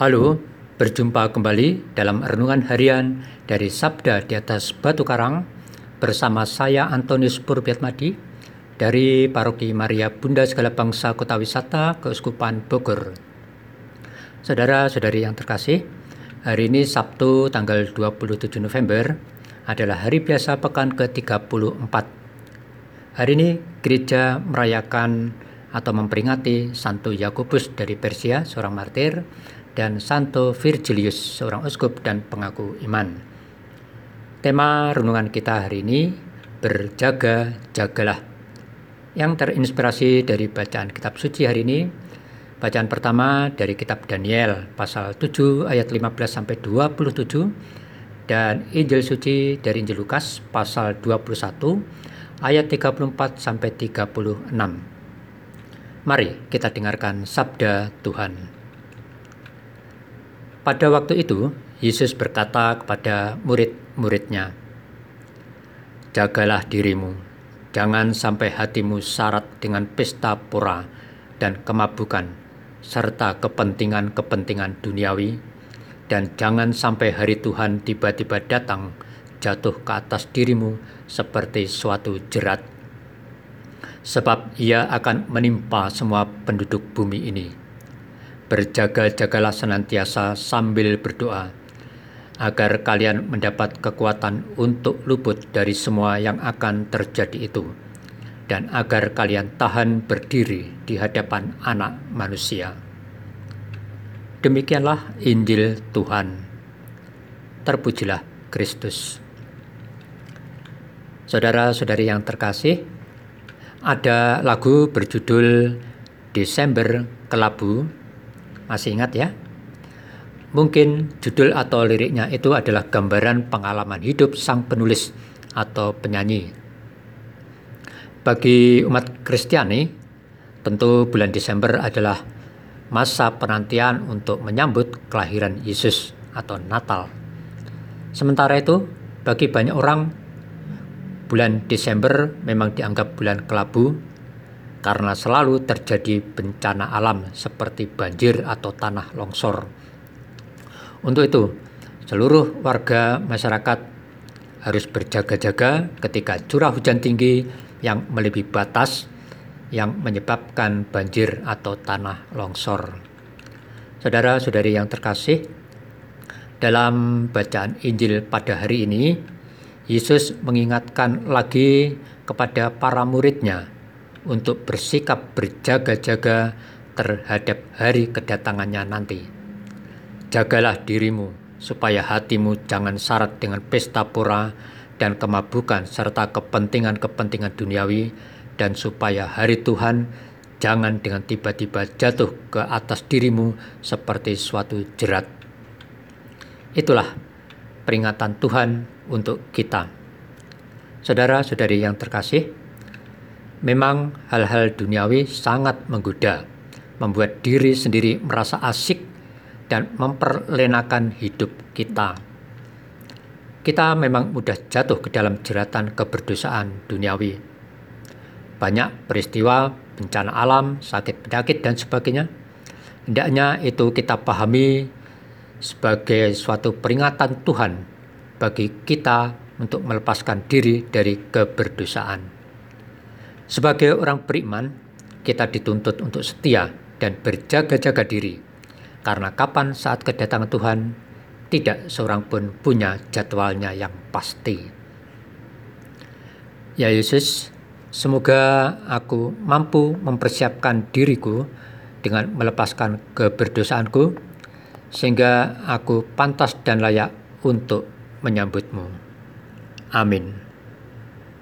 Halo, berjumpa kembali dalam renungan harian dari Sabda di atas Batu Karang bersama saya Antonius Purbiatmadi dari Paroki Maria Bunda Segala Bangsa Kota Wisata Keuskupan Bogor. Saudara-saudari yang terkasih, hari ini Sabtu tanggal 27 November adalah hari biasa pekan ke-34. Hari ini gereja merayakan atau memperingati Santo Yakobus dari Persia, seorang martir, dan Santo Virgilius, seorang uskup dan pengaku iman. Tema renungan kita hari ini berjaga-jagalah. Yang terinspirasi dari bacaan kitab suci hari ini, bacaan pertama dari kitab Daniel pasal 7 ayat 15 sampai 27 dan Injil suci dari Injil Lukas pasal 21 ayat 34 sampai 36. Mari kita dengarkan sabda Tuhan. Pada waktu itu, Yesus berkata kepada murid-muridnya, Jagalah dirimu, jangan sampai hatimu syarat dengan pesta pura dan kemabukan, serta kepentingan-kepentingan duniawi, dan jangan sampai hari Tuhan tiba-tiba datang jatuh ke atas dirimu seperti suatu jerat. Sebab ia akan menimpa semua penduduk bumi ini berjaga-jagalah senantiasa sambil berdoa, agar kalian mendapat kekuatan untuk luput dari semua yang akan terjadi itu, dan agar kalian tahan berdiri di hadapan Anak Manusia. Demikianlah Injil Tuhan. Terpujilah Kristus. Saudara-saudari yang terkasih, ada lagu berjudul Desember Kelabu masih ingat ya? Mungkin judul atau liriknya itu adalah gambaran pengalaman hidup sang penulis atau penyanyi. Bagi umat Kristiani, tentu bulan Desember adalah masa penantian untuk menyambut kelahiran Yesus atau Natal. Sementara itu, bagi banyak orang, bulan Desember memang dianggap bulan kelabu karena selalu terjadi bencana alam seperti banjir atau tanah longsor. Untuk itu, seluruh warga masyarakat harus berjaga-jaga ketika curah hujan tinggi yang melebihi batas yang menyebabkan banjir atau tanah longsor. Saudara-saudari yang terkasih, dalam bacaan Injil pada hari ini, Yesus mengingatkan lagi kepada para muridnya untuk bersikap berjaga-jaga terhadap hari kedatangannya nanti. Jagalah dirimu supaya hatimu jangan syarat dengan pesta pura dan kemabukan serta kepentingan-kepentingan duniawi dan supaya hari Tuhan jangan dengan tiba-tiba jatuh ke atas dirimu seperti suatu jerat. Itulah peringatan Tuhan untuk kita. Saudara-saudari yang terkasih, Memang hal-hal duniawi sangat menggoda, membuat diri sendiri merasa asik dan memperlenakan hidup kita. Kita memang mudah jatuh ke dalam jeratan keberdosaan duniawi. Banyak peristiwa, bencana alam, sakit penyakit, dan sebagainya. Hendaknya itu kita pahami sebagai suatu peringatan Tuhan bagi kita untuk melepaskan diri dari keberdosaan. Sebagai orang beriman, kita dituntut untuk setia dan berjaga-jaga diri, karena kapan saat kedatangan Tuhan, tidak seorang pun punya jadwalnya yang pasti. Ya Yesus, semoga aku mampu mempersiapkan diriku dengan melepaskan keberdosaanku, sehingga aku pantas dan layak untuk menyambutmu. Amin.